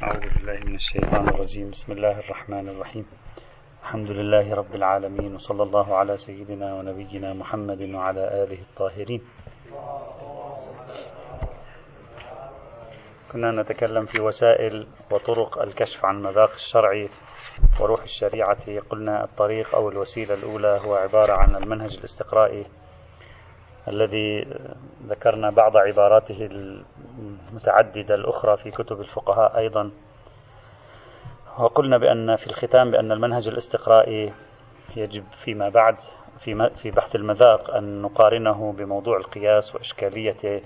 أعوذ بالله من الشيطان الرجيم. بسم الله الرحمن الرحيم. الحمد لله رب العالمين وصلى الله على سيدنا ونبينا محمد وعلى آله الطاهرين. كنا نتكلم في وسائل وطرق الكشف عن مذاق الشرع وروح الشريعة. قلنا الطريق أو الوسيلة الأولى هو عبارة عن المنهج الاستقرائي الذي ذكرنا بعض عباراته المتعددة الأخرى في كتب الفقهاء أيضا وقلنا بأن في الختام بأن المنهج الاستقرائي يجب فيما بعد في في بحث المذاق أن نقارنه بموضوع القياس وإشكالية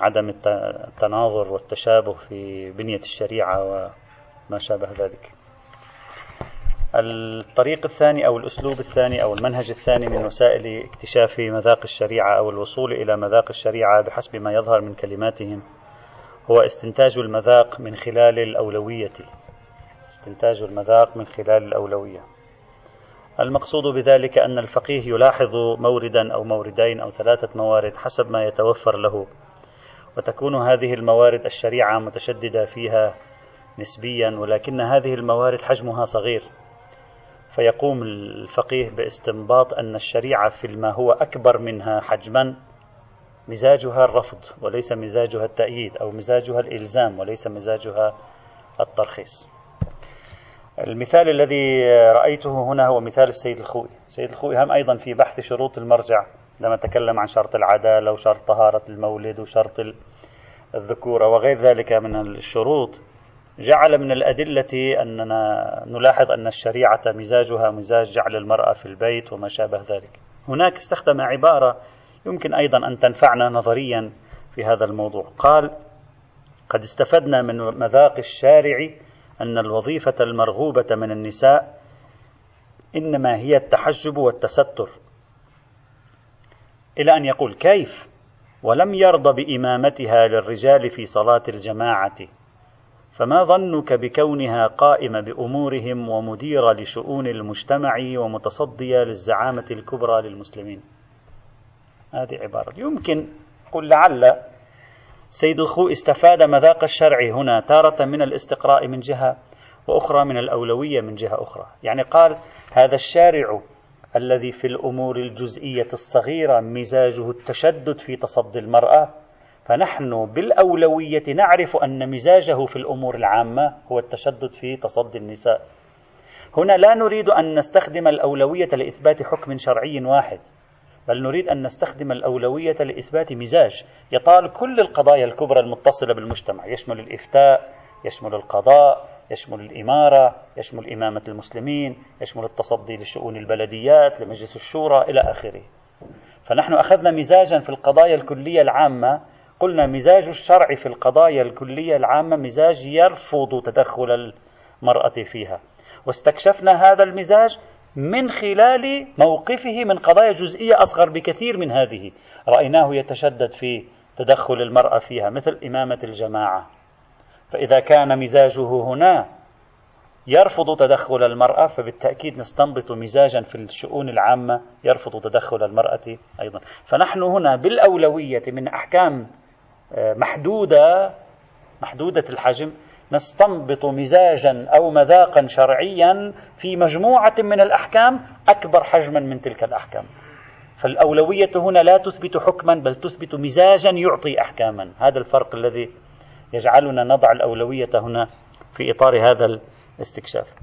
عدم التناظر والتشابه في بنية الشريعة وما شابه ذلك. الطريق الثاني أو الأسلوب الثاني أو المنهج الثاني من وسائل اكتشاف مذاق الشريعة أو الوصول إلى مذاق الشريعة بحسب ما يظهر من كلماتهم هو استنتاج المذاق من خلال الأولوية. استنتاج المذاق من خلال الأولوية. المقصود بذلك أن الفقيه يلاحظ موردا أو موردين أو ثلاثة موارد حسب ما يتوفر له وتكون هذه الموارد الشريعة متشددة فيها نسبيا ولكن هذه الموارد حجمها صغير. فيقوم الفقيه باستنباط أن الشريعة في ما هو أكبر منها حجما مزاجها الرفض وليس مزاجها التأييد أو مزاجها الإلزام وليس مزاجها الترخيص. المثال الذي رأيته هنا هو مثال السيد الخوي السيد الخوي هم أيضا في بحث شروط المرجع لما تكلم عن شرط العدالة وشرط طهارة المولد وشرط الذكورة وغير ذلك من الشروط. جعل من الأدلة أننا نلاحظ أن الشريعة مزاجها مزاج جعل المرأة في البيت وما شابه ذلك. هناك استخدم عبارة يمكن أيضا أن تنفعنا نظريا في هذا الموضوع. قال قد استفدنا من مذاق الشارع أن الوظيفة المرغوبة من النساء إنما هي التحجب والتستر. إلى أن يقول كيف؟ ولم يرضى بإمامتها للرجال في صلاة الجماعة. فما ظنك بكونها قائمة بأمورهم ومديرة لشؤون المجتمع ومتصدية للزعامة الكبرى للمسلمين؟ هذه عبارة. يمكن قل لعل سيد الخو استفاد مذاق الشرع هنا تارة من الاستقراء من جهة وأخرى من الأولوية من جهة أخرى. يعني قال هذا الشارع الذي في الأمور الجزئية الصغيرة مزاجه التشدد في تصدي المرأة فنحن بالأولوية نعرف أن مزاجه في الأمور العامة هو التشدد في تصدي النساء. هنا لا نريد أن نستخدم الأولوية لإثبات حكم شرعي واحد. بل نريد أن نستخدم الأولوية لإثبات مزاج يطال كل القضايا الكبرى المتصلة بالمجتمع. يشمل الإفتاء يشمل القضاء يشمل الإمارة يشمل إمامة المسلمين يشمل التصدي لشؤون البلديات لمجلس الشورى إلى آخره. فنحن أخذنا مزاجا في القضايا الكلية العامة. قلنا مزاج الشرع في القضايا الكلية العامة مزاج يرفض تدخل المرأة فيها. واستكشفنا هذا المزاج من خلال موقفه من قضايا جزئية أصغر بكثير من هذه. رأيناه يتشدد في تدخل المرأة فيها مثل إمامة الجماعة. فإذا كان مزاجه هنا يرفض تدخل المرأة فبالتأكيد نستنبط مزاجا في الشؤون العامة يرفض تدخل المرأة أيضا. فنحن هنا بالأولوية من أحكام محدودة محدودة الحجم نستنبط مزاجا أو مذاقا شرعيا في مجموعة من الأحكام أكبر حجما من تلك الأحكام. فالأولوية هنا لا تثبت حكما بل تثبت مزاجا يعطي أحكاما. هذا الفرق الذي يجعلنا نضع الأولوية هنا في إطار هذا الاستكشاف.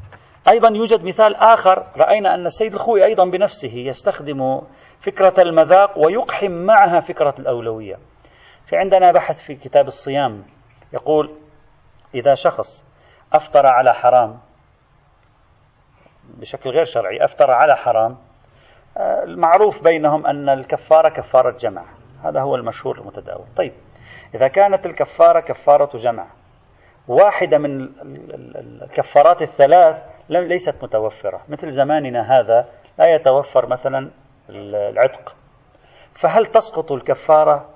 أيضا يوجد مثال آخر. رأينا أن السيد الخوي أيضا بنفسه يستخدم فكرة المذاق ويقحم معها فكرة الأولوية. في عندنا بحث في كتاب الصيام يقول إذا شخص أفطر على حرام بشكل غير شرعي أفطر على حرام آه، المعروف بينهم أن الكفارة كفارة جمع. هذا هو المشهور المتداول. طيب إذا كانت الكفارة كفارة جمع واحدة من الكفارات الثلاث ليست متوفرة. مثل زماننا هذا لا يتوفر مثلا العتق. فهل تسقط الكفارة؟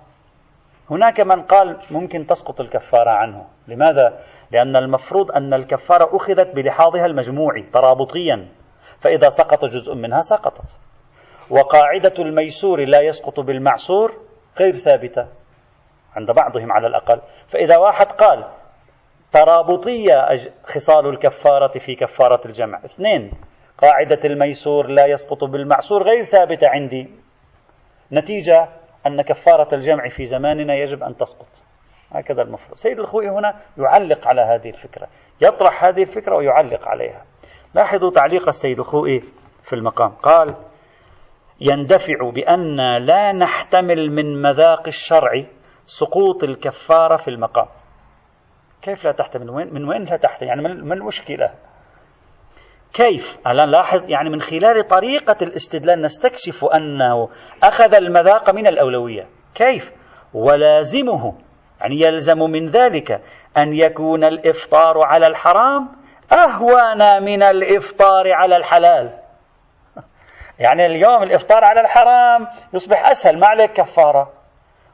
هناك من قال ممكن تسقط الكفارة عنه. لماذا؟ لأن المفروض أن الكفارة أخذت بلحاظها المجموعي ترابطيا. فإذا سقط جزء منها سقطت. وقاعدة الميسور لا يسقط بالمعسور غير ثابتة عند بعضهم على الأقل. فإذا واحد قال ترابطية خصال الكفارة في كفارة الجمع. اثنين قاعدة الميسور لا يسقط بالمعسور غير ثابتة عندي. نتيجة أن كفارة الجمع في زماننا يجب أن تسقط. هكذا المفروض. سيد الخوئي هنا يعلق على هذه الفكرة. يطرح هذه الفكرة ويعلق عليها. لاحظوا تعليق السيد الخوئي في المقام. قال يندفع بأن لا نحتمل من مذاق الشرع سقوط الكفارة في المقام. كيف لا تحتمل؟ من وين, من وين لا تحتمل؟ يعني من المشكلة كيف؟ الآن لاحظ يعني من خلال طريقة الاستدلال نستكشف أنه أخذ المذاق من الأولوية. كيف؟ ولازمه. يعني يلزم من ذلك أن يكون الإفطار على الحرام أهون من الإفطار على الحلال. يعني اليوم الإفطار على الحرام يصبح أسهل ما عليك كفارة.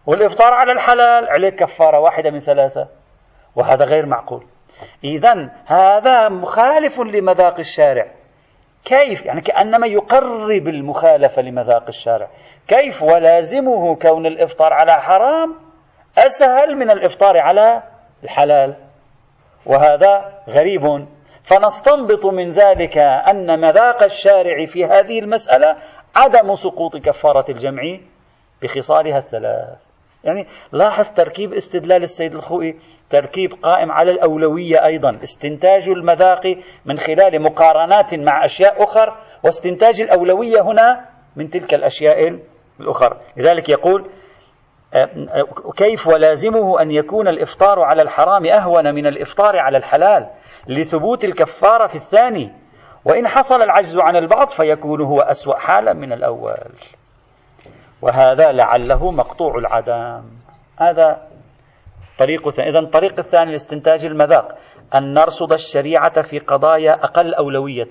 والإفطار على الحلال عليك كفارة واحدة من ثلاثة وهذا غير معقول. إذا هذا مخالف لمذاق الشارع. كيف؟ يعني كأنما يقرب المخالفة لمذاق الشارع. كيف ولازمه كون الإفطار على حرام؟ أسهل من الإفطار على الحلال. وهذا غريب. فنستنبط من ذلك أن مذاق الشارع في هذه المسألة عدم سقوط كفارة الجمع بخصالها الثلاث. يعني لاحظ تركيب استدلال السيد الخوئي تركيب قائم على الأولوية أيضا استنتاج المذاق من خلال مقارنات مع أشياء أخر واستنتاج الأولوية هنا من تلك الأشياء الأخرى. لذلك يقول كيف ولازمه أن يكون الإفطار على الحرام أهون من الإفطار على الحلال لثبوت الكفارة في الثاني؟ وإن حصل العجز عن البعض فيكون هو أسوأ حالا من الأول. وهذا لعله مقطوع العدم. هذا طريق إذا الطريق الثاني لاستنتاج المذاق. أن نرصد الشريعة في قضايا أقل أولوية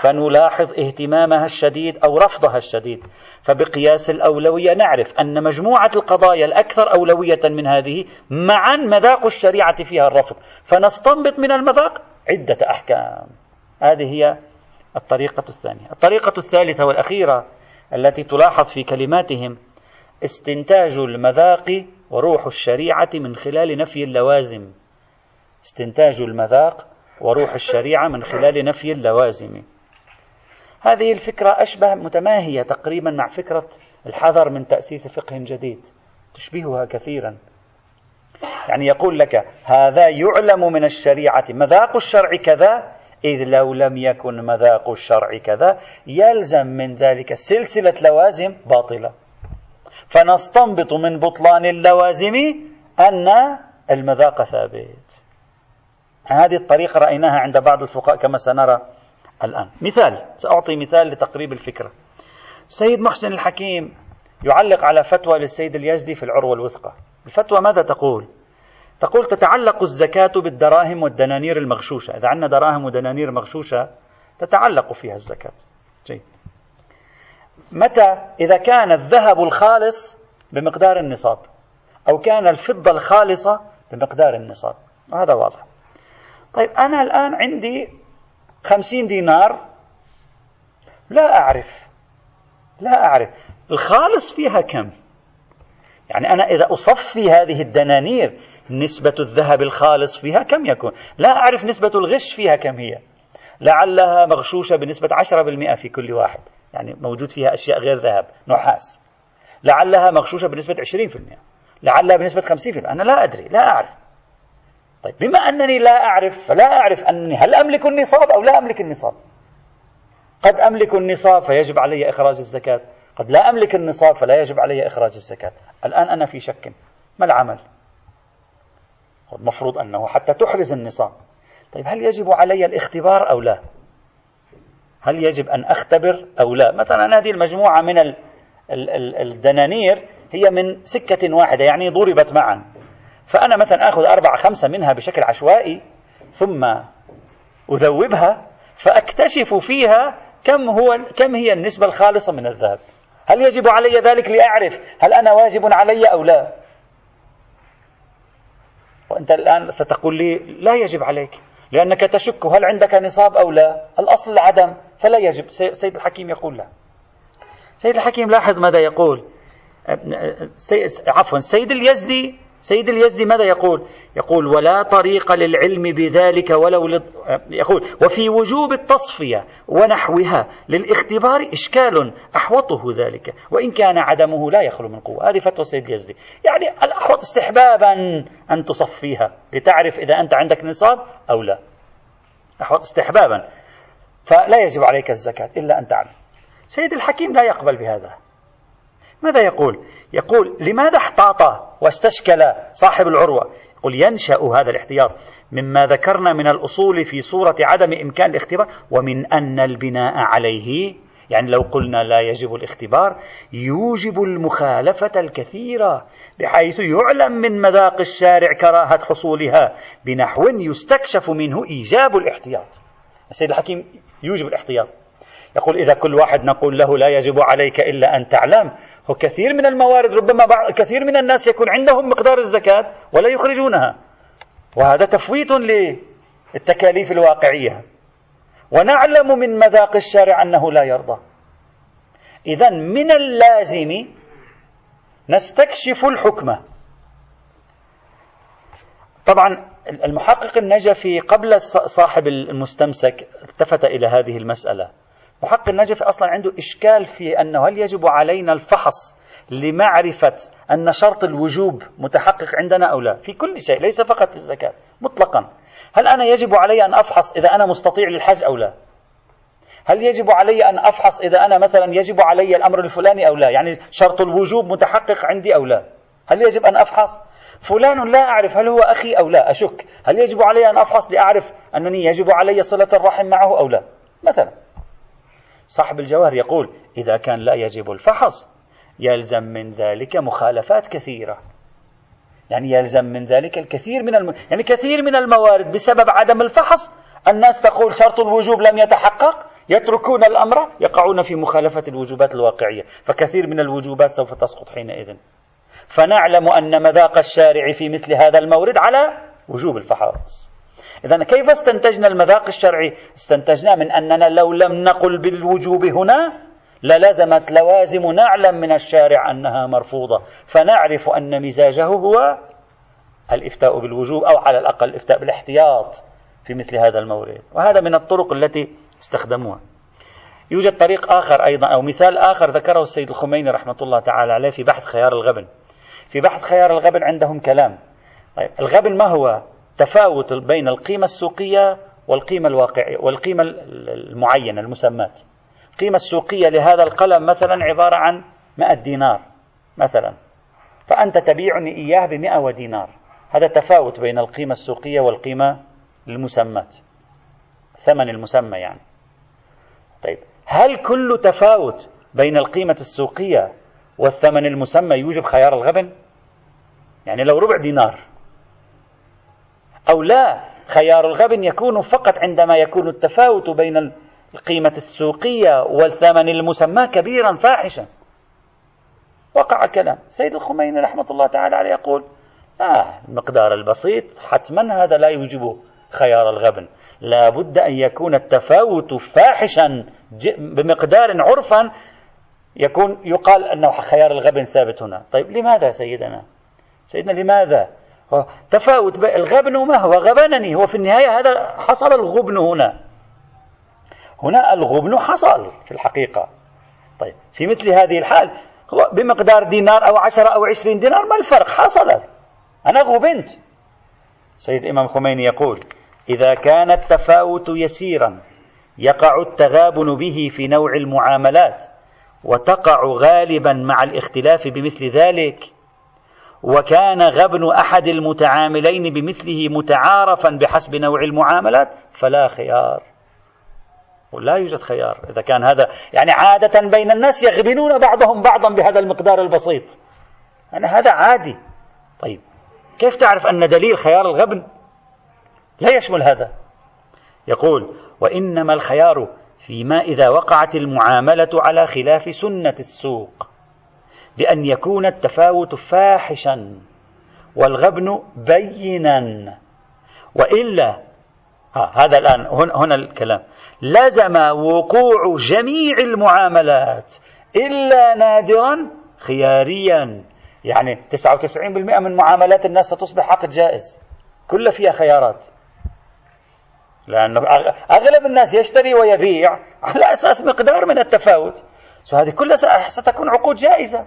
فنلاحظ اهتمامها الشديد أو رفضها الشديد. فبقياس الأولوية نعرف أن مجموعة القضايا الأكثر أولوية من هذه معا مذاق الشريعة فيها الرفض. فنستنبط من المذاق عدة أحكام. هذه هي الطريقة الثانية. الطريقة الثالثة والأخيرة التي تلاحظ في كلماتهم استنتاج المذاق وروح الشريعة من خلال نفي اللوازم. استنتاج المذاق وروح الشريعة من خلال نفي اللوازم. هذه الفكرة أشبه متماهية تقريبا مع فكرة الحذر من تأسيس فقه جديد تشبهها كثيرا. يعني يقول لك هذا يعلم من الشريعة مذاق الشرع كذا إذ لو لم يكن مذاق الشرع كذا يلزم من ذلك سلسلة لوازم باطلة. فنستنبط من بطلان اللوازم أن المذاق ثابت. هذه الطريقة رأيناها عند بعض الفقهاء كما سنرى الآن. مثال سأعطي مثال لتقريب الفكرة. السيد محسن الحكيم يعلق على فتوى للسيد اليزدي في العروة الوثقى الفتوى ماذا تقول؟ تقول تتعلق الزكاة بالدراهم والدنانير المغشوشة. إذا عندنا دراهم ودنانير مغشوشة تتعلق فيها الزكاة. جيد. متى؟ إذا كان الذهب الخالص بمقدار النصاب أو كان الفضة الخالصة بمقدار النصاب. هذا واضح. طيب أنا الآن عندي خمسين دينار. لا أعرف لا أعرف. الخالص فيها كم؟ يعني أنا إذا أصفي هذه الدنانير نسبة الذهب الخالص فيها كم يكون؟ لا أعرف نسبة الغش فيها كم هي. لعلها مغشوشة بنسبة 10% في كل واحد. يعني موجود فيها أشياء غير ذهب نحاس. لعلها مغشوشة بنسبة 20% لعلها بنسبة 50% أنا لا أدري لا أعرف. طيب بما أنني لا أعرف فلا أعرف أني هل أملك النصاب أو لا أملك النصاب؟ قد أملك النصاب فيجب علي إخراج الزكاة. قد لا أملك النصاب فلا يجب علي إخراج الزكاة. الآن أنا في شك. ما العمل؟ المفروض أنه حتى تحرز النصاب. طيب هل يجب علي الاختبار أو لا؟ هل يجب أن أختبر أو لا؟ مثلا هذه المجموعة من الدنانير هي من سكة واحدة يعني ضربت معا. فأنا مثلا أخذ أربعة خمسة منها بشكل عشوائي ثم أذوبها فأكتشف فيها كم هو كم هي النسبة الخالصة من الذهب. هل يجب علي ذلك لأعرف هل أنا واجب علي أو لا؟ وأنت الآن ستقول لي لا يجب عليك لأنك تشك هل عندك نصاب أو لا. الأصل العدم فلا يجب. سيد الحكيم يقول لا. سيد الحكيم لاحظ ماذا يقول. عفوا سيد اليزدي سيد اليزدي ماذا يقول؟ يقول ولا طريق للعلم بذلك ولو لد... يقول وفي وجوب التصفية ونحوها للاختبار إشكال أحوطه ذلك وإن كان عدمه لا يخلو من قوة. هذه فتوى سيد اليزدي يعني الأحوط استحبابا أن تصفيها لتعرف إذا أنت عندك نصاب أو لا. أحوط استحبابا. فلا يجب عليك الزكاة إلا أن تعلم سيد الحكيم لا يقبل بهذا. ماذا يقول؟ يقول لماذا احتاط واستشكل صاحب العروة؟ يقول ينشأ هذا الاحتياط مما ذكرنا من الأصول في صورة عدم إمكان الاختبار ومن أن البناء عليه يعني لو قلنا لا يجب الاختبار يوجب المخالفة الكثيرة بحيث يعلم من مذاق الشارع كراهة حصولها بنحو يستكشف منه إيجاب الاحتياط السيد الحكيم يوجب الاحتياط يقول إذا كل واحد نقول له لا يجب عليك إلا أن تعلم هو كثير من الموارد ربما كثير من الناس يكون عندهم مقدار الزكاة ولا يخرجونها. وهذا تفويت للتكاليف الواقعية. ونعلم من مذاق الشارع أنه لا يرضى. إذا من اللازم نستكشف الحكمة طبعا المحقق النجفي قبل صاحب المستمسك التفت إلى هذه المسألة. محقق النجف أصلا عنده إشكال في أنه هل يجب علينا الفحص لمعرفة أن شرط الوجوب متحقق عندنا أو لا؟ في كل شيء ليس فقط في الزكاة مطلقا. هل أنا يجب علي أن أفحص إذا أنا مستطيع للحج أو لا؟ هل يجب علي أن أفحص إذا أنا مثلا يجب علي الأمر الفلاني أو لا؟ يعني شرط الوجوب متحقق عندي أو لا؟ هل يجب أن أفحص؟ فلان لا أعرف هل هو أخي أو لا أشك. هل يجب علي أن أفحص لأعرف أنني يجب علي صلة الرحم معه أو لا؟ مثلا. صاحب الجواهر يقول إذا كان لا يجب الفحص يلزم من ذلك مخالفات كثيرة. يعني يلزم من ذلك الكثير من الم... يعني كثير من الموارد بسبب عدم الفحص. الناس تقول شرط الوجوب لم يتحقق يتركون الأمر يقعون في مخالفة الوجوبات الواقعية. فكثير من الوجوبات سوف تسقط حينئذ. فنعلم أن مذاق الشارع في مثل هذا المورد على وجوب الفحص. إذا كيف استنتجنا المذاق الشرعي؟ استنتجنا من أننا لو لم نقل بالوجوب هنا للزمت لوازم نعلم من الشارع أنها مرفوضة فنعرف أن مزاجه هو الإفتاء بالوجوب أو على الأقل الإفتاء بالاحتياط في مثل هذا المورد. وهذا من الطرق التي استخدموها. يوجد طريق آخر أيضا أو مثال آخر ذكره السيد الخميني رحمة الله تعالى عليه في بحث خيار الغبن. في بحث خيار الغبن عندهم كلام. طيب الغبن ما هو؟ تفاوت بين القيمة السوقية والقيمة الواقعية والقيمة المعينة المسمات القيمة السوقية لهذا القلم مثلا عبارة عن 100 دينار مثلا. فأنت تبيعني إياه بمئة ودينار. هذا تفاوت بين القيمة السوقية والقيمة المسمات ثمن المسمى يعني. طيب. هل كل تفاوت بين القيمة السوقية والثمن المسمى يوجب خيار الغبن؟ يعني لو ربع دينار أو لا خيار الغبن يكون فقط عندما يكون التفاوت بين القيمة السوقية والثمن المسمى كبيرا فاحشا. وقع كلام. سيد الخميني رحمة الله تعالى عليه يقول آه المقدار البسيط حتما هذا لا يوجب خيار الغبن لا بد أن يكون التفاوت فاحشا بمقدار عرفا يكون يقال أنه خيار الغبن ثابت هنا. طيب لماذا سيدنا؟ سيدنا لماذا تفاوت الغبن ما هو غبنني؟ هو في النهاية هذا حصل الغبن هنا. هنا الغبن حصل في الحقيقة. طيب في مثل هذه الحال بمقدار دينار أو عشرة أو عشرين دينار ما الفرق؟ حصلت. أنا غبنت. سيد الإمام خميني يقول إذا كان التفاوت يسيرا يقع التغابن به في نوع المعاملات وتقع غالبا مع الاختلاف بمثل ذلك وكان غبن أحد المتعاملين بمثله متعارفا بحسب نوع المعاملات فلا خيار. ولا يوجد خيار. إذا كان هذا يعني عادة بين الناس يغبنون بعضهم بعضا بهذا المقدار البسيط. يعني هذا عادي. طيب كيف تعرف أن دليل خيار الغبن؟ لا يشمل هذا. يقول وإنما الخيار فيما إذا وقعت المعاملة على خلاف سنة السوق. بأن يكون التفاوت فاحشا والغبن بينا. وإلا ها هذا الآن هنا الكلام. لزم وقوع جميع المعاملات إلا نادرا خياريا. يعني 99% من معاملات الناس ستصبح عقد جائز. كلها فيها خيارات. لأنه أغلب الناس يشتري ويبيع على أساس مقدار من التفاوت. هذه كلها ستكون عقود جائزة.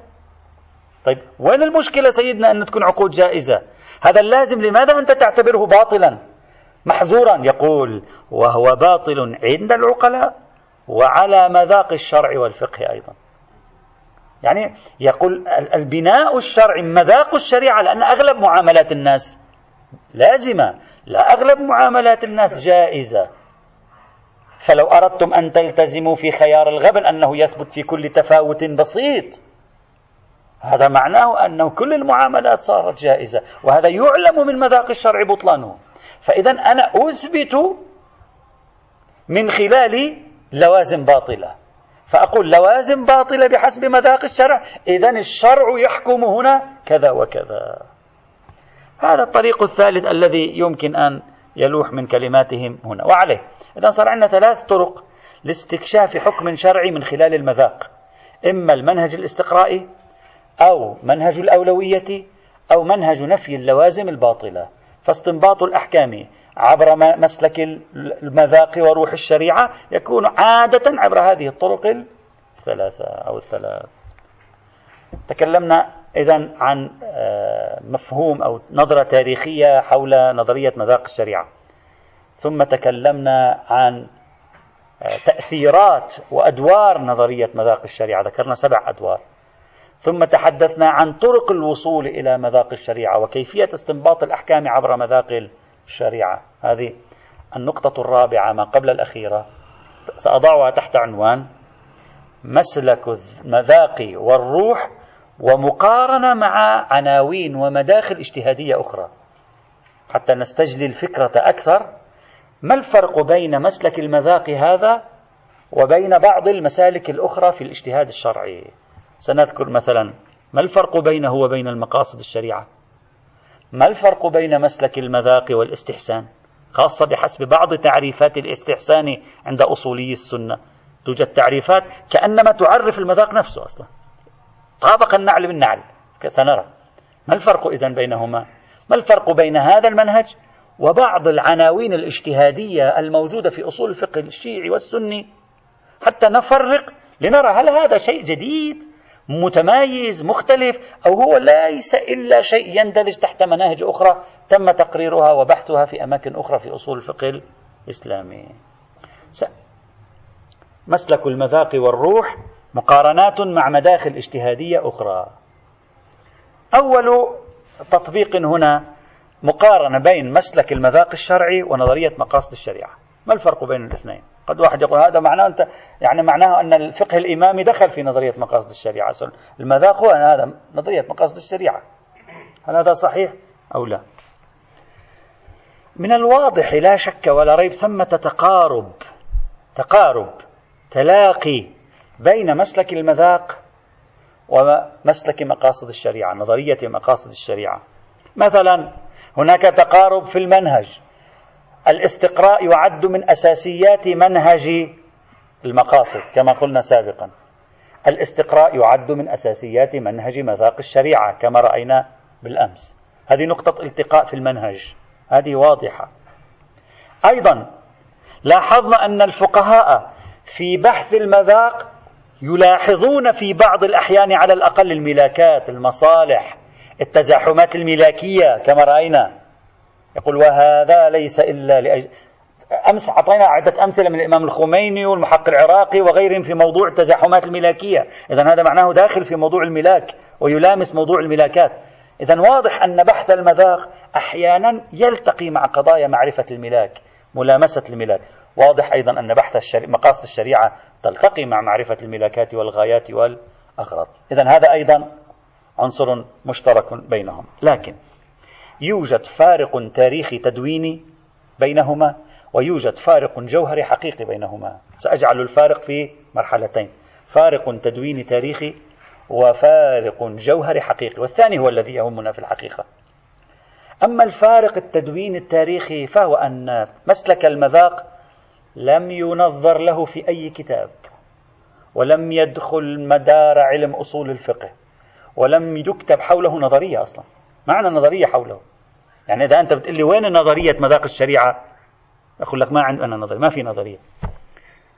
طيب وين المشكلة سيدنا أن تكون عقود جائزة؟ هذا اللازم لماذا أنت تعتبره باطلا؟ محظورا يقول وهو باطل عند العقلاء وعلى مذاق الشرع والفقه أيضا. يعني يقول البناء الشرعي مذاق الشريعة لأن أغلب معاملات الناس لازمة لا أغلب معاملات الناس جائزة. فلو أردتم أن تلتزموا في خيار الغبن أنه يثبت في كل تفاوت بسيط هذا معناه أنه كل المعاملات صارت جائزة وهذا يعلم من مذاق الشرع بطلانه. فإذا أنا أثبت من خلال لوازم باطلة. فأقول لوازم باطلة بحسب مذاق الشرع إذا الشرع يحكم هنا كذا وكذا. هذا الطريق الثالث الذي يمكن أن يلوح من كلماتهم هنا. وعليه. إذا صار عندنا ثلاث طرق لاستكشاف حكم شرعي من خلال المذاق. إما المنهج الاستقرائي أو منهج الأولوية أو منهج نفي اللوازم الباطلة. فاستنباط الأحكام عبر مسلك المذاق وروح الشريعة يكون عادة عبر هذه الطرق الثلاثة أو الثلاث. تكلمنا إذا عن آه، مفهوم أو نظرة تاريخية حول نظرية مذاق الشريعة. ثم تكلمنا عن آه، تأثيرات وأدوار نظرية مذاق الشريعة. ذكرنا سبع أدوار. ثم تحدثنا عن طرق الوصول إلى مذاق الشريعة وكيفية استنباط الأحكام عبر مذاق الشريعة. هذه النقطة الرابعة ما قبل الأخيرة. سأضعها تحت عنوان مسلك المذاق والروح ومقارنة مع عناوين ومداخل اجتهادية أخرى. حتى نستجلي الفكرة أكثر ما الفرق بين مسلك المذاق هذا وبين بعض المسالك الأخرى في الاجتهاد الشرعي؟ سنذكر مثلا ما الفرق بينه وبين المقاصد الشريعة؟ ما الفرق بين مسلك المذاق والاستحسان؟ خاصة بحسب بعض تعريفات الاستحسان عند أصولي السنة. توجد تعريفات كأنما تعرف المذاق نفسه أصلا. طابق النعل بالنعل سنرى. ما الفرق إذن بينهما؟ ما الفرق بين هذا المنهج وبعض العناوين الاجتهادية الموجودة في أصول الفقه الشيعي والسني؟ حتى نفرق لنرى هل هذا شيء جديد متمايز مختلف أو هو ليس إلا شيء يندرج تحت مناهج أخرى تم تقريرها وبحثها في أماكن أخرى في أصول الفقه الإسلامي. مسلك المذاق والروح مقارنات مع مداخل اجتهادية أخرى. أول تطبيق هنا مقارنة بين مسلك المذاق الشرعي ونظرية مقاصد الشريعة. ما الفرق بين الاثنين؟ قد واحد يقول هذا معناه أنت يعني معناه أن الفقه الإمامي دخل في نظرية مقاصد الشريعة. المذاق هو هذا نظرية مقاصد الشريعة. هل هذا صحيح أو لا؟ من الواضح لا شك ولا ريب ثمة تقارب تقارب تلاقي بين مسلك المذاق ومسلك مقاصد الشريعة نظرية مقاصد الشريعة. مثلا هناك تقارب في المنهج. الاستقراء يعد من أساسيات منهج المقاصد كما قلنا سابقا. الاستقراء يعد من أساسيات منهج مذاق الشريعة كما رأينا بالأمس. هذه نقطة التقاء في المنهج. هذه واضحة. أيضا لاحظنا أن الفقهاء في بحث المذاق يلاحظون في بعض الأحيان على الأقل الملاكات المصالح التزاحمات الملاكية كما رأينا. يقول وهذا ليس إلا لأجل أمس أعطينا عدة أمثلة من الإمام الخميني والمحقق العراقي وغيرهم في موضوع التزاحمات الملاكية. إذا هذا معناه داخل في موضوع الملاك ويلامس موضوع الملاكات. إذا واضح أن بحث المذاق أحيانا يلتقي مع قضايا معرفة الملاك ملامسة الملاك. واضح أيضا أن بحث الشري... مقاصد الشريعة تلتقي مع معرفة الملاكات والغايات والأغراض. إذا هذا أيضا عنصر مشترك بينهم. لكن يوجد فارق تاريخي تدويني بينهما ويوجد فارق جوهري حقيقي بينهما. سأجعل الفارق في مرحلتين فارق تدويني تاريخي وفارق جوهري حقيقي والثاني هو الذي يهمنا في الحقيقة. أما الفارق التدوين التاريخي فهو أن مسلك المذاق لم ينظر له في أي كتاب ولم يدخل مدار علم أصول الفقه ولم يكتب حوله نظرية أصلا. معنى نظرية حوله. يعني إذا أنت بتقول لي وين نظرية مذاق الشريعة؟ أقول لك ما عندنا نظرية ما في نظرية.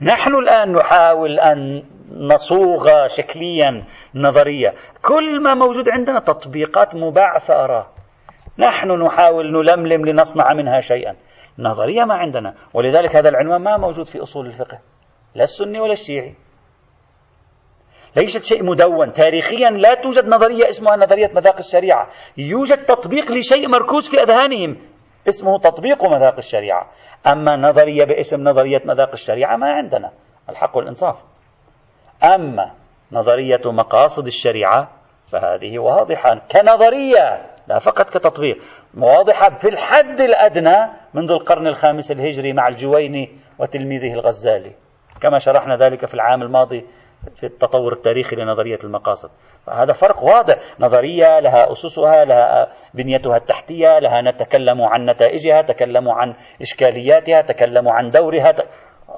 نحن الآن نحاول أن نصوغ شكليا نظرية. كل ما موجود عندنا تطبيقات مبعثرة. نحن نحاول نلملم لنصنع منها شيئا. نظرية ما عندنا. ولذلك هذا العنوان ما موجود في أصول الفقه لا السني ولا الشيعي. ليست شيء مدون. تاريخيا لا توجد نظرية اسمها نظرية مذاق الشريعة. يوجد تطبيق لشيء مركوز في أذهانهم اسمه تطبيق مذاق الشريعة. أما نظرية باسم نظرية مذاق الشريعة ما عندنا. الحق والإنصاف. أما نظرية مقاصد الشريعة فهذه واضحة. كنظرية لا فقط كتطبيق واضحة في الحد الأدنى منذ القرن الخامس الهجري مع الجويني وتلميذه الغزالي. كما شرحنا ذلك في العام الماضي في التطور التاريخي لنظرية المقاصد. فهذا فرق واضح. نظرية لها أسسها لها بنيتها التحتية لها نتكلم عن نتائجها تكلموا عن إشكالياتها تكلموا عن دورها.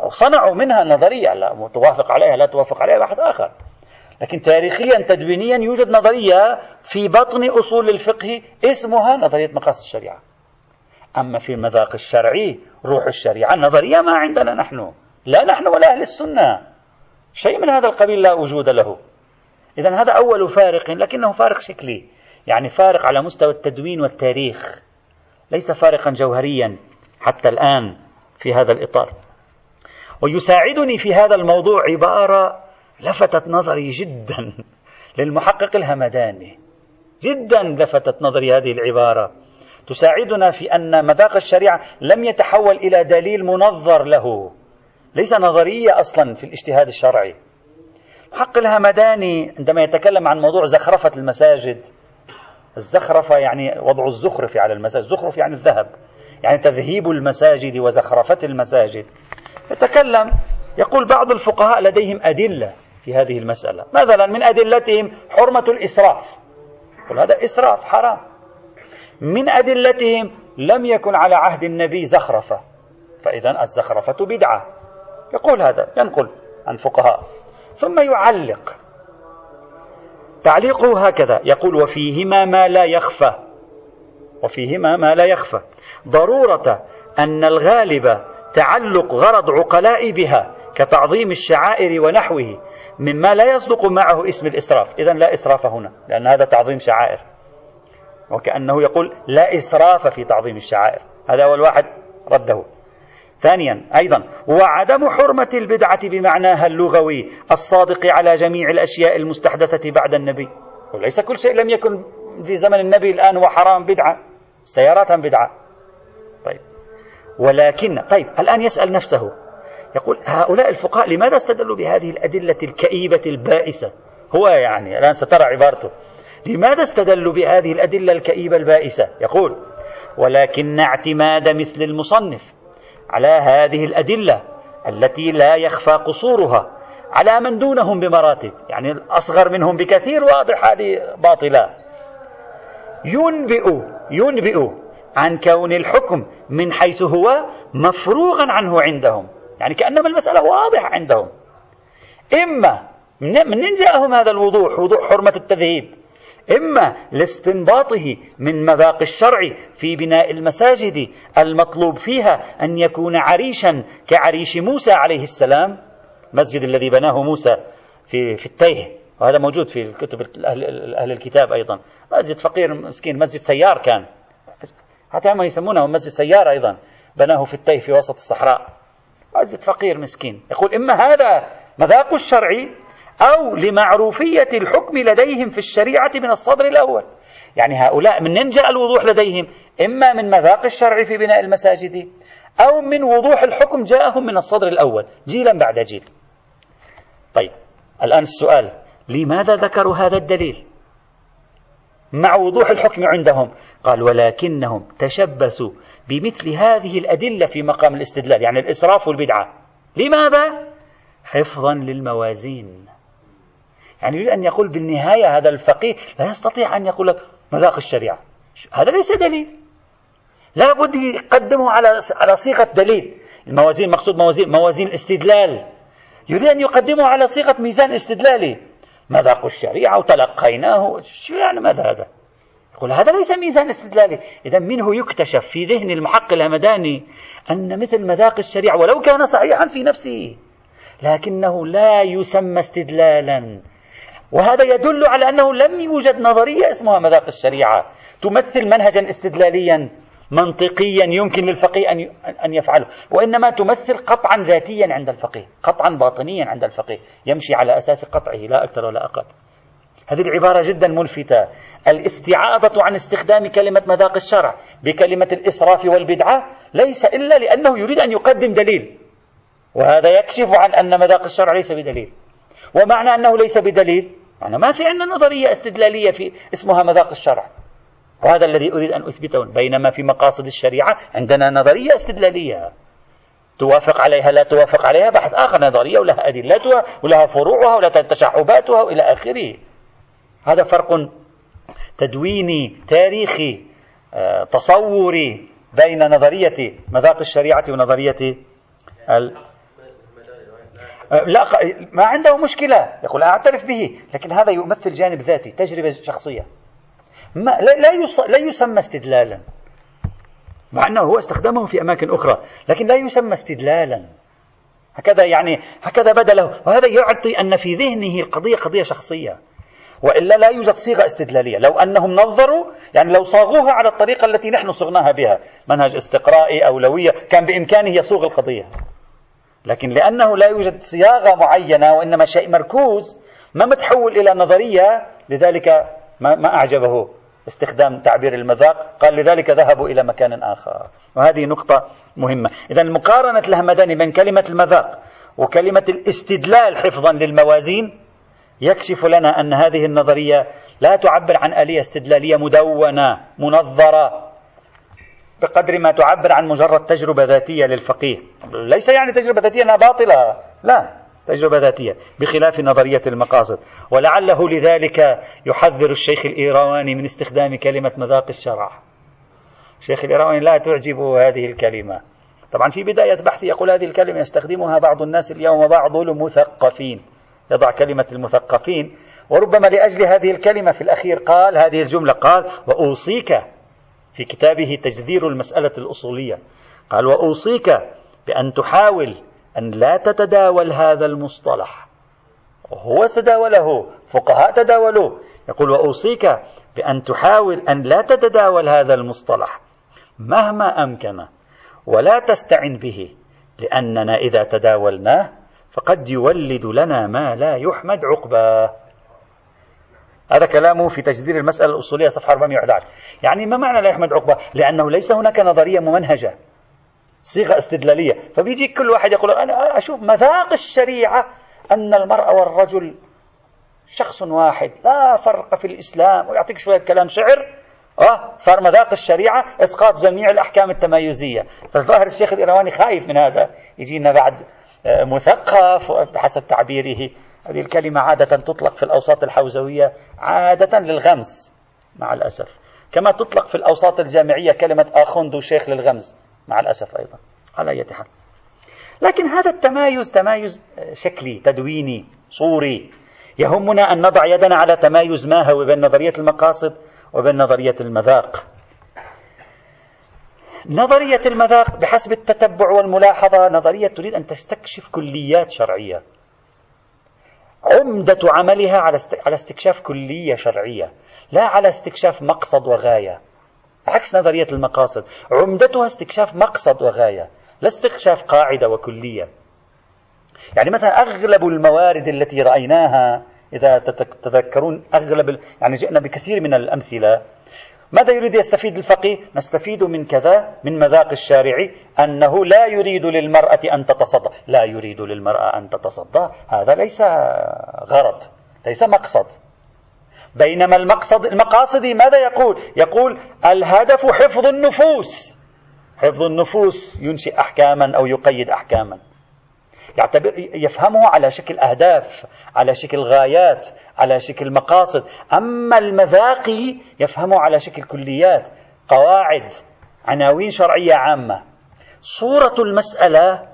صنعوا منها نظرية لا توافق عليها لا توافق عليها واحد آخر. لكن تاريخيا تدوينيا يوجد نظرية في بطن أصول الفقه اسمها نظرية مقاصد الشريعة. أما في المذاق الشرعي روح الشريعة نظرية ما عندنا نحن. لا نحن ولا أهل السنة. شيء من هذا القبيل لا وجود له. إذا هذا أول فارق لكنه فارق شكلي. يعني فارق على مستوى التدوين والتاريخ. ليس فارقا جوهريا حتى الآن في هذا الإطار. ويساعدني في هذا الموضوع عبارة لفتت نظري جدا للمحقق الهمداني. جدا لفتت نظري هذه العبارة. تساعدنا في أن مذاق الشريعة لم يتحول إلى دليل منظر له. ليس نظرية أصلا في الاجتهاد الشرعي. حق الهمداني عندما يتكلم عن موضوع زخرفة المساجد. الزخرفة يعني وضع الزخرف على المساجد. الزخرف يعني الذهب. يعني تذهيب المساجد وزخرفة المساجد. يتكلم يقول بعض الفقهاء لديهم أدلة في هذه المسألة. مثلا من أدلتهم حرمة الإسراف. يقول هذا إسراف حرام. من أدلتهم لم يكن على عهد النبي زخرفة. فإذا الزخرفة بدعة. يقول هذا ينقل عن فقهاء ثم يعلق. تعليقه هكذا يقول وفيهما ما لا يخفى. وفيهما ما لا يخفى. ضرورة أن الغالب تعلق غرض عقلاء بها كتعظيم الشعائر ونحوه مما لا يصدق معه اسم الإسراف. إذا لا إسراف هنا لأن هذا تعظيم شعائر. وكأنه يقول لا إسراف في تعظيم الشعائر. هذا أول واحد رده. ثانيا أيضا وعدم حرمة البدعة بمعناها اللغوي الصادق على جميع الأشياء المستحدثة بعد النبي. وليس كل شيء لم يكن في زمن النبي الآن هو حرام بدعة سيارات بدعة. طيب. ولكن طيب الآن يسأل نفسه يقول هؤلاء الفقهاء لماذا استدلوا بهذه الأدلة الكئيبة البائسة؟ هو يعني الآن سترى عبارته. لماذا استدلوا بهذه الأدلة الكئيبة البائسة؟ يقول ولكن اعتماد مثل المصنف على هذه الأدلة التي لا يخفى قصورها على من دونهم بمراتب يعني الأصغر منهم بكثير واضح هذه باطلة. ينبئ ينبئ عن كون الحكم من حيث هو مفروغا عنه عندهم يعني كأنما المسألة واضحة عندهم. إما من جاءهم هذا الوضوح وضوح حرمة التذهيب إما لاستنباطه من مذاق الشرع في بناء المساجد المطلوب فيها أن يكون عريشا كعريش موسى عليه السلام المسجد الذي بناه موسى في, في التيه. وهذا موجود في الكتب أهل, الكتاب أيضا. مسجد فقير مسكين مسجد سيار كان. حتى هم يسمونه مسجد سيار أيضا. بناه في التيه في وسط الصحراء. مسجد فقير مسكين. يقول إما هذا مذاق الشرع أو لمعروفية الحكم لديهم في الشريعة من الصدر الأول. يعني هؤلاء من جاء الوضوح لديهم إما من مذاق الشرع في بناء المساجد أو من وضوح الحكم جاءهم من الصدر الأول جيلا بعد جيل. طيب الآن السؤال لماذا ذكروا هذا الدليل؟ مع وضوح الحكم عندهم. قال ولكنهم تشبثوا بمثل هذه الأدلة في مقام الاستدلال يعني الإسراف والبدعة. لماذا؟ حفظا للموازين. يعني يريد أن يقول بالنهاية هذا الفقيه لا يستطيع أن يقول لك مذاق الشريعة. هذا ليس دليل. لا بد يقدمه على على صيغة دليل. الموازين مقصود موازين موازين الاستدلال. يريد أن يقدمه على صيغة ميزان استدلالي. مذاق الشريعة وتلقيناه. شو يعني ماذا هذا؟ يقول هذا ليس ميزان استدلالي. إذا منه يكتشف في ذهن المحقق الهمداني أن مثل مذاق الشريعة ولو كان صحيحا في نفسه لكنه لا يسمى استدلالا. وهذا يدل على أنه لم يوجد نظرية اسمها مذاق الشريعة. تمثل منهجا استدلاليا منطقيا يمكن للفقيه أن أن يفعله. وإنما تمثل قطعا ذاتيا عند الفقيه قطعا باطنيا عند الفقيه. يمشي على أساس قطعه لا أكثر ولا أقل. هذه العبارة جدا ملفتة. الاستعاضة عن استخدام كلمة مذاق الشرع بكلمة الإسراف والبدعة ليس إلا لأنه يريد أن يقدم دليل. وهذا يكشف عن أن مذاق الشرع ليس بدليل. ومعنى أنه ليس بدليل معنى ما في عندنا نظرية استدلالية في اسمها مذاق الشرع. وهذا الذي أريد أن أثبته بينما في مقاصد الشريعة عندنا نظرية استدلالية. توافق عليها لا توافق عليها بحث آخر نظرية ولها أدلتها ولها فروعها ولها تشعباتها وإلى آخره. هذا فرق تدويني تاريخي آه، تصوري بين نظرية مذاق الشريعة ونظرية لا ما عنده مشكلة يقول أعترف به لكن هذا يمثل جانب ذاتي تجربة شخصية ما لا. لا يسمى استدلالا مع أنه هو استخدمه في أماكن أخرى لكن لا يسمى استدلالا هكذا يعني هكذا بدا له وهذا يعطي أن في ذهنه القضية قضية شخصية وإلا لا يوجد صيغة استدلالية، لو أنهم نظروا يعني لو صاغوها على الطريقة التي نحن صغناها بها، منهج استقرائي أولوية، كان بإمكانه يصوغ القضية. لكن لأنه لا يوجد صياغة معينة وإنما شيء مركوز ما متحول إلى نظرية، لذلك ما, أعجبه استخدام تعبير المذاق، قال لذلك ذهبوا إلى مكان آخر، وهذه نقطة مهمة، اذا مقارنة الهمداني بين كلمة المذاق وكلمة الاستدلال حفظا للموازين يكشف لنا أن هذه النظرية لا تعبر عن آلية استدلالية مدونة منظرة. بقدر ما تعبر عن مجرد تجربة ذاتية للفقيه. ليس يعني تجربة ذاتية أنها باطلة. لا تجربة ذاتية بخلاف نظرية المقاصد. ولعله لذلك يحذر الشيخ الإيرواني من استخدام كلمة مذاق الشرع. الشيخ الإيرواني لا تعجبه هذه الكلمة. طبعا في بداية بحثه يقول هذه الكلمة يستخدمها بعض الناس اليوم بعض المثقفين. يضع كلمة المثقفين وربما لأجل هذه الكلمة في الأخير قال هذه الجملة قال وأوصيك في كتابه تجذير المسألة الأصولية. قال وأوصيك بأن تحاول أن لا تتداول هذا المصطلح. هو تداوله فقهاء تداولوه. يقول وأوصيك بأن تحاول أن لا تتداول هذا المصطلح مهما أمكن ولا تستعن به لأننا إذا تداولناه فقد يولد لنا ما لا يحمد عقباه. هذا كلامه في تجدير المسألة الأصولية صفحة 411 يعني ما معنى لا يحمد عقبة؟ لأنه ليس هناك نظرية ممنهجة صيغة استدلالية. فبيجي كل واحد يقول أنا أشوف مذاق الشريعة أن المرأة والرجل شخص واحد لا فرق في الإسلام. ويعطيك شوية كلام شعر آه صار مذاق الشريعة إسقاط جميع الأحكام التمايزية. فالظاهر الشيخ الإيرواني خايف من هذا. يجينا بعد مثقف بحسب تعبيره. هذه الكلمة عادة تطلق في الأوساط الحوزوية عادة للغمز مع الأسف. كما تطلق في الأوساط الجامعية كلمة آخوند شيخ للغمز مع الأسف أيضا على أي حال. لكن هذا التمايز تمايز شكلي تدويني صوري يهمنا أن نضع يدنا على تمايز ما هو بين نظرية المقاصد وبين نظرية المذاق. نظرية المذاق بحسب التتبع والملاحظة نظرية تريد أن تستكشف كليات شرعية. عمدة عملها على استكشاف كلية شرعية لا على استكشاف مقصد وغاية. عكس نظرية المقاصد عمدتها استكشاف مقصد وغاية لا استكشاف قاعدة وكلية. يعني مثلا أغلب الموارد التي رأيناها إذا تتذكرون أغلب يعني جئنا بكثير من الأمثلة ماذا يريد يستفيد الفقيه؟ نستفيد من كذا من مذاق الشارع أنه لا يريد للمرأة أن تتصدى. لا يريد للمرأة أن تتصدى. هذا ليس غرض ليس مقصد. بينما المقصد المقاصد ماذا يقول؟ يقول الهدف حفظ النفوس. حفظ النفوس ينشئ أحكاما أو يقيد أحكاما. يعتبر يفهمه على شكل أهداف على شكل غايات على شكل مقاصد. أما المذاقي يفهمه على شكل كليات قواعد عناوين شرعية عامة. صورة المسألة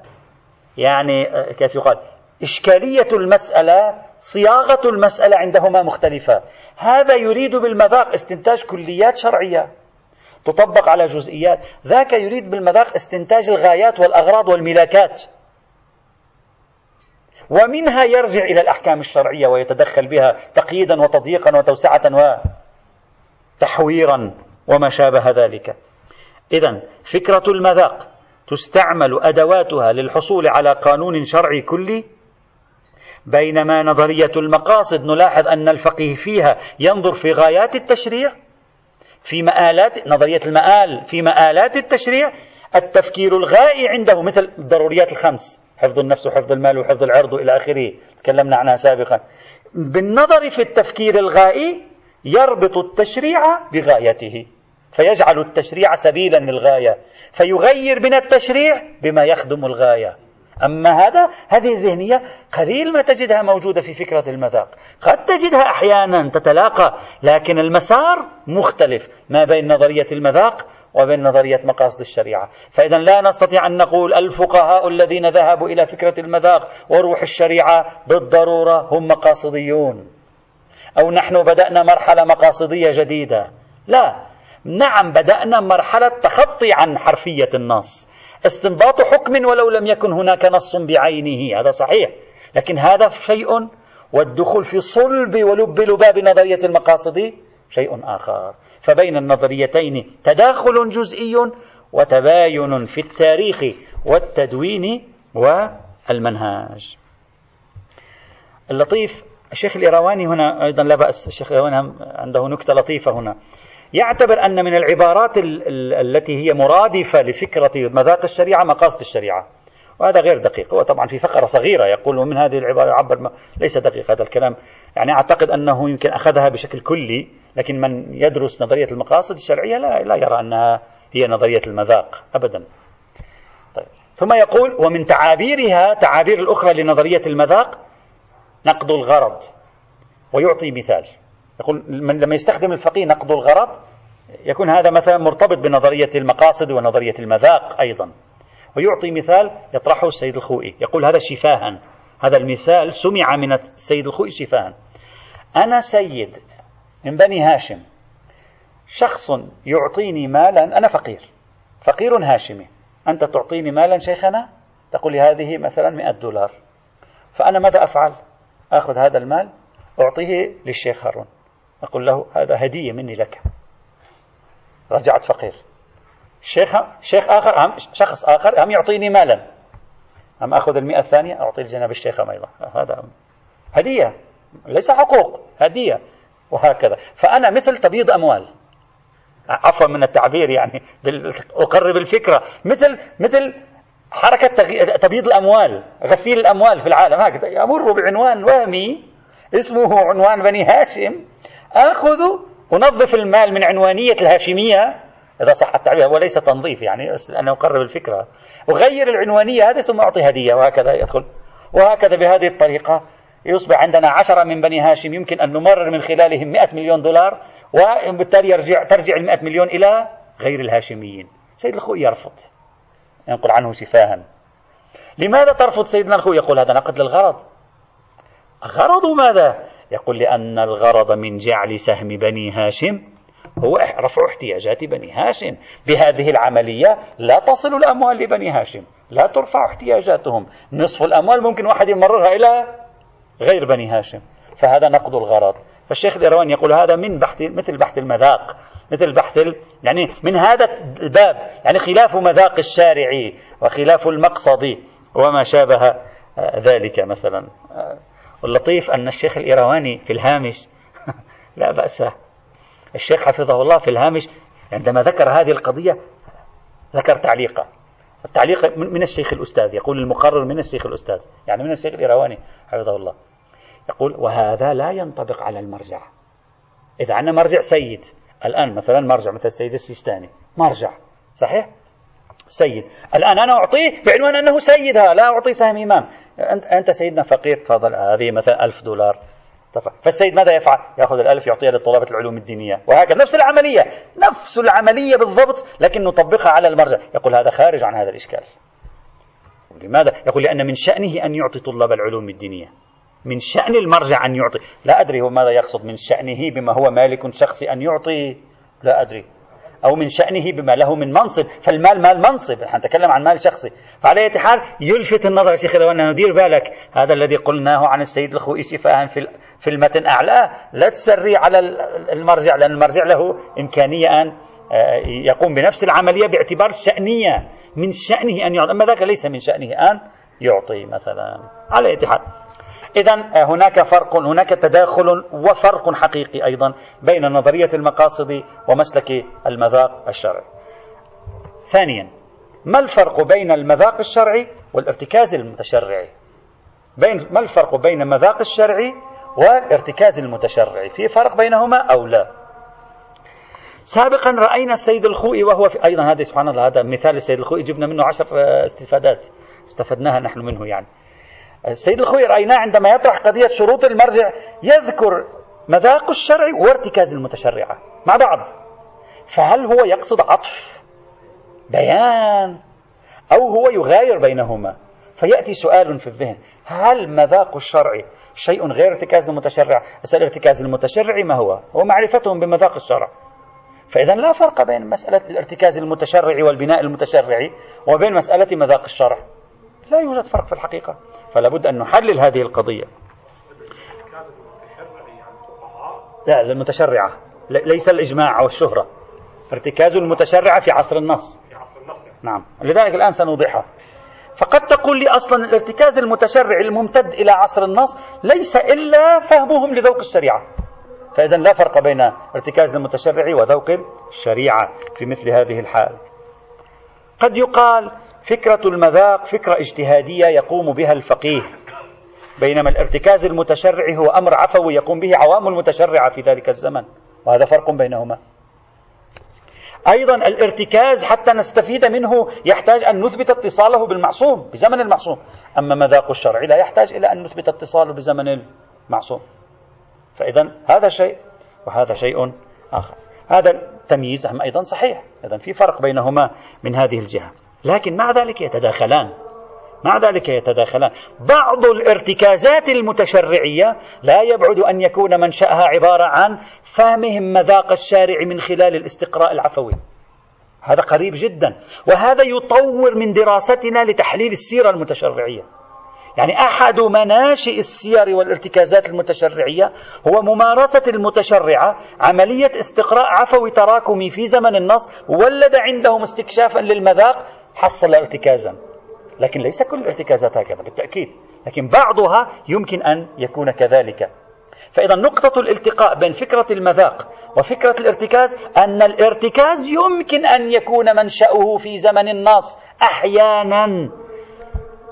يعني كيف يقال؟ إشكالية المسألة صياغة المسألة عندهما مختلفة. هذا يريد بالمذاق استنتاج كليات شرعية. تطبق على جزئيات. ذاك يريد بالمذاق استنتاج الغايات والأغراض والملاكات. ومنها يرجع إلى الأحكام الشرعية ويتدخل بها تقييدا وتضييقا وتوسعة وتحويرا وما شابه ذلك. إذا فكرة المذاق تستعمل أدواتها للحصول على قانون شرعي كلي بينما نظرية المقاصد نلاحظ أن الفقيه فيها ينظر في غايات التشريع في مآلات نظرية المآل في مآلات التشريع التفكير الغائي عنده مثل الضروريات الخمس حفظ النفس وحفظ المال وحفظ العرض إلى آخره. تكلمنا عنها سابقا. بالنظر في التفكير الغائي يربط التشريع بغايته فيجعل التشريع سبيلا للغاية فيغير من التشريع بما يخدم الغاية. أما هذا هذه الذهنية قليل ما تجدها موجودة في فكرة المذاق. قد تجدها أحيانا تتلاقى لكن المسار مختلف ما بين نظرية المذاق وبين نظرية مقاصد الشريعة. فإذا لا نستطيع أن نقول الفقهاء الذين ذهبوا إلى فكرة المذاق وروح الشريعة بالضرورة هم مقاصديون. أو نحن بدأنا مرحلة مقاصدية جديدة. لا. نعم بدأنا مرحلة تخطي عن حرفية النص. استنباط حكم ولو لم يكن هناك نص بعينه. هذا صحيح. لكن هذا شيء والدخول في صلب ولب لباب نظرية المقاصد شيء آخر. فبين النظريتين تداخل جزئي وتباين في التاريخ والتدوين والمنهاج. اللطيف الشيخ الإيرواني هنا أيضا لا بأس الشيخ الإيرواني عنده نكتة لطيفة هنا. يعتبر أن من العبارات التي هي مرادفة لفكرة مذاق الشريعة مقاصد الشريعة. وهذا غير دقيق هو طبعا في فقرة صغيرة يقول ومن هذه العبارة يعبر ليس دقيق هذا الكلام. يعني أعتقد أنه يمكن أخذها بشكل كلي لكن من يدرس نظرية المقاصد الشرعية لا, لا يرى أنها هي نظرية المذاق أبدا. طيب. ثم يقول ومن تعابيرها تعابير الأخرى لنظرية المذاق نقد الغرض. ويعطي مثال. يقول من لما يستخدم الفقيه نقد الغرض يكون هذا مثلا مرتبط بنظرية المقاصد ونظرية المذاق أيضا. ويعطي مثال يطرحه السيد الخوئي. يقول هذا شفاها. هذا المثال سمع من السيد الخوئي شفاها. أنا سيد من بني هاشم. شخص يعطيني مالا أنا فقير. فقير هاشمي. أنت تعطيني مالا شيخنا؟ تقول لي هذه مثلا مئة دولار. فأنا ماذا أفعل؟ أخذ هذا المال أعطيه للشيخ هارون. أقول له هذا هدية مني لك. رجعت فقير. شيخ شيخ آخر هم شخص آخر هم يعطيني مالا. أم أخذ المئة الثانية أعطي لجناب الشيخ أيضا. هذا هدية ليس حقوق هدية. وهكذا. فأنا مثل تبييض أموال. عفوا من التعبير يعني أقرب الفكرة. مثل مثل حركة تبييض الأموال غسيل الأموال في العالم. هكذا يمر بعنوان وهمي اسمه عنوان بني هاشم. آخذ أنظف المال من عنوانية الهاشمية. إذا صح التعبير وليس تنظيف يعني أنا أقرب الفكرة. أغير العنوانية هذه ثم أعطي هدية وهكذا يدخل. وهكذا بهذه الطريقة. يصبح عندنا عشرة من بني هاشم يمكن أن نمرر من خلالهم مئة مليون دولار وبالتالي يرجع ترجع المئة مليون إلى غير الهاشميين. سيد الخوي يرفض ينقل عنه سفاها. لماذا ترفض سيدنا الخوي؟ يقول هذا نقد للغرض. غرض ماذا؟ يقول لأن الغرض من جعل سهم بني هاشم هو رفع احتياجات بني هاشم. بهذه العملية لا تصل الأموال لبني هاشم لا ترفع احتياجاتهم. نصف الأموال ممكن واحد يمررها إلى غير بني هاشم. فهذا نقد الغرض. فالشيخ الإيرواني يقول هذا من بحث مثل بحث المذاق. مثل بحث يعني من هذا الباب يعني خلاف مذاق الشارع وخلاف المقصد وما شابه ذلك مثلا. واللطيف أن الشيخ الإيرواني في الهامش لا بأس. الشيخ حفظه الله في الهامش عندما ذكر هذه القضية ذكر تعليقا التعليق من الشيخ الأستاذ يقول المقرر من الشيخ الأستاذ يعني من الشيخ الإيرواني حفظه الله. يقول وهذا لا ينطبق على المرجع. إذا عندنا مرجع سيد الآن مثلا مرجع مثل السيد السيستاني. مرجع صحيح؟ سيد. الآن أنا أعطيه بعنوان أنه سيدها لا أعطي سهم إمام. أنت سيدنا فقير تفضل. هذه مثلا ألف دولار. فالسيد ماذا يفعل؟ يأخذ الألف يعطيها لطلبة العلوم الدينية. وهكذا نفس العملية. نفس العملية بالضبط لكن نطبقها على المرجع. يقول هذا خارج عن هذا الإشكال. لماذا؟ يقول لأن من شأنه أن يعطي طلاب العلوم الدينية. من شأن المرجع أن يعطي. لا أدري هو ماذا يقصد من شأنه بما هو مالك شخصي أن يعطي. لا أدري. أو من شأنه بما له من منصب. فالمال مال منصب. نحن نتكلم عن مال شخصي. فعلى أي حال يلفت النظر شيخ أن ندير بالك. هذا الذي قلناه عن السيد الخوئي شفاها في المتن أعلاه لا تسري على المرجع لأن المرجع له إمكانية أن آه، يقوم بنفس العملية باعتبار الشأنية من شأنه أن يعطي. أما ذاك ليس من شأنه أن يعطي مثلا. على أي حال. إذا آه، هناك فرق هناك تداخل وفرق حقيقي أيضا بين نظرية المقاصد ومسلك المذاق الشرعي. ثانيا ما الفرق بين المذاق الشرعي والارتكاز المتشرعي؟ بين ما الفرق بين المذاق الشرعي والارتكاز المتشرعي؟ في فرق بينهما أو لا؟ سابقا رأينا السيد الخوئي وهو في أيضا هذا سبحان الله هذا مثال السيد الخوئي جبنا منه عشر آه، استفادات استفدناها نحن منه يعني السيد الخوي رأيناه عندما يطرح قضية شروط المرجع يذكر مذاق الشرع وارتكاز المتشرعة مع بعض. فهل هو يقصد عطف؟ بيان. أو هو يغاير بينهما؟ فيأتي سؤال في الذهن. هل مذاق الشرع شيء غير ارتكاز المتشرع؟ أسأل ارتكاز المتشرع ما هو؟ هو معرفتهم بمذاق الشرع. فإذا لا فرق بين مسألة الارتكاز المتشرعي والبناء المتشرعي وبين مسألة مذاق الشرع. لا يوجد فرق في الحقيقة. فلا بد أن نحلل هذه القضية. لا المتشرعة. ليس الإجماع أو الشهرة ارتكاز المتشرعة في عصر النص. نعم. لذلك الآن سنوضحها. فقد تقول لي أصلا الارتكاز المتشرع الممتد إلى عصر النص ليس إلا فهمهم لذوق الشريعة. فإذا لا فرق بين ارتكاز المتشرع وذوق الشريعة في مثل هذه الحال. قد يقال فكرة المذاق فكرة اجتهادية يقوم بها الفقيه. بينما الارتكاز المتشرع هو أمر عفوي يقوم به عوام المتشرعة في ذلك الزمن. وهذا فرق بينهما. أيضا الارتكاز حتى نستفيد منه يحتاج أن نثبت اتصاله بالمعصوم بزمن المعصوم. أما مذاق الشرع لا يحتاج إلى أن نثبت اتصاله بزمن المعصوم. فإذا هذا شيء وهذا شيء آخر. هذا التمييز أيضا صحيح. إذا في فرق بينهما من هذه الجهة. لكن مع ذلك يتداخلان. مع ذلك يتداخلان. بعض الارتكازات المتشرعية لا يبعد أن يكون منشأها عبارة عن فهمهم مذاق الشارع من خلال الاستقراء العفوي. هذا قريب جدا. وهذا يطور من دراستنا لتحليل السيرة المتشرعية. يعني أحد مناشئ السير والارتكازات المتشرعية هو ممارسة المتشرعة عملية استقراء عفوي تراكمي في زمن النص ولد عندهم استكشافا للمذاق حصل ارتكازا لكن ليس كل الارتكازات هكذا بالتأكيد. لكن بعضها يمكن أن يكون كذلك. فإذا نقطة الالتقاء بين فكرة المذاق وفكرة الارتكاز أن الارتكاز يمكن أن يكون منشأه في زمن النص أحيانا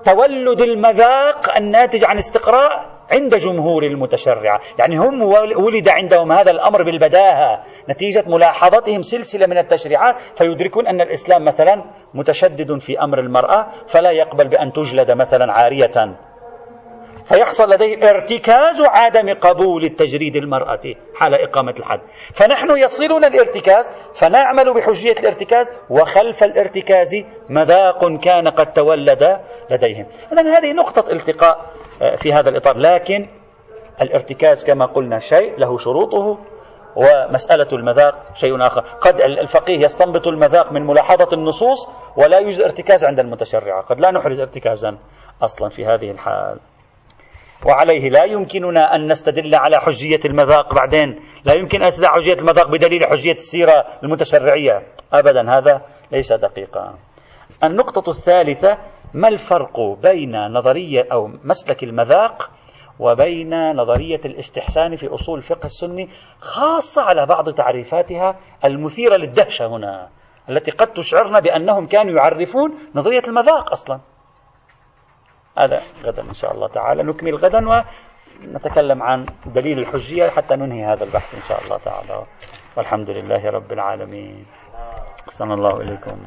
تولد المذاق الناتج عن استقراء عند جمهور المتشرعة يعني هم ولد عندهم هذا الأمر بالبداهة. نتيجة ملاحظتهم سلسلة من التشريعات فيدركون أن الإسلام مثلا متشدد في أمر المرأة فلا يقبل بأن تجلد مثلا عارية. فيحصل لديه ارتكاز عدم قبول التجريد المرأة حال إقامة الحد. فنحن يصلنا الارتكاز فنعمل بحجية الارتكاز وخلف الارتكاز مذاق كان قد تولد لديهم. إذا هذه نقطة التقاء. في هذا الإطار. لكن الارتكاز كما قلنا شيء له شروطه ومسألة المذاق شيء آخر. قد الفقيه يستنبط المذاق من ملاحظة النصوص ولا يوجد ارتكاز عند المتشرعة. قد لا نحرز ارتكازا أصلا في هذه الحال. وعليه لا يمكننا أن نستدل على حجية المذاق بعدين. لا يمكن أن حجية المذاق بدليل حجية السيرة المتشرعية. أبدا هذا ليس دقيقا. النقطة الثالثة ما الفرق بين نظرية أو مسلك المذاق وبين نظرية الاستحسان في أصول الفقه السني خاصة على بعض تعريفاتها المثيرة للدهشة هنا التي قد تشعرنا بأنهم كانوا يعرفون نظرية المذاق أصلا. هذا غدا إن شاء الله تعالى. نكمل غدا ونتكلم عن دليل الحجية حتى ننهي هذا البحث إن شاء الله تعالى. والحمد لله رب العالمين. أحسن الله إليكم.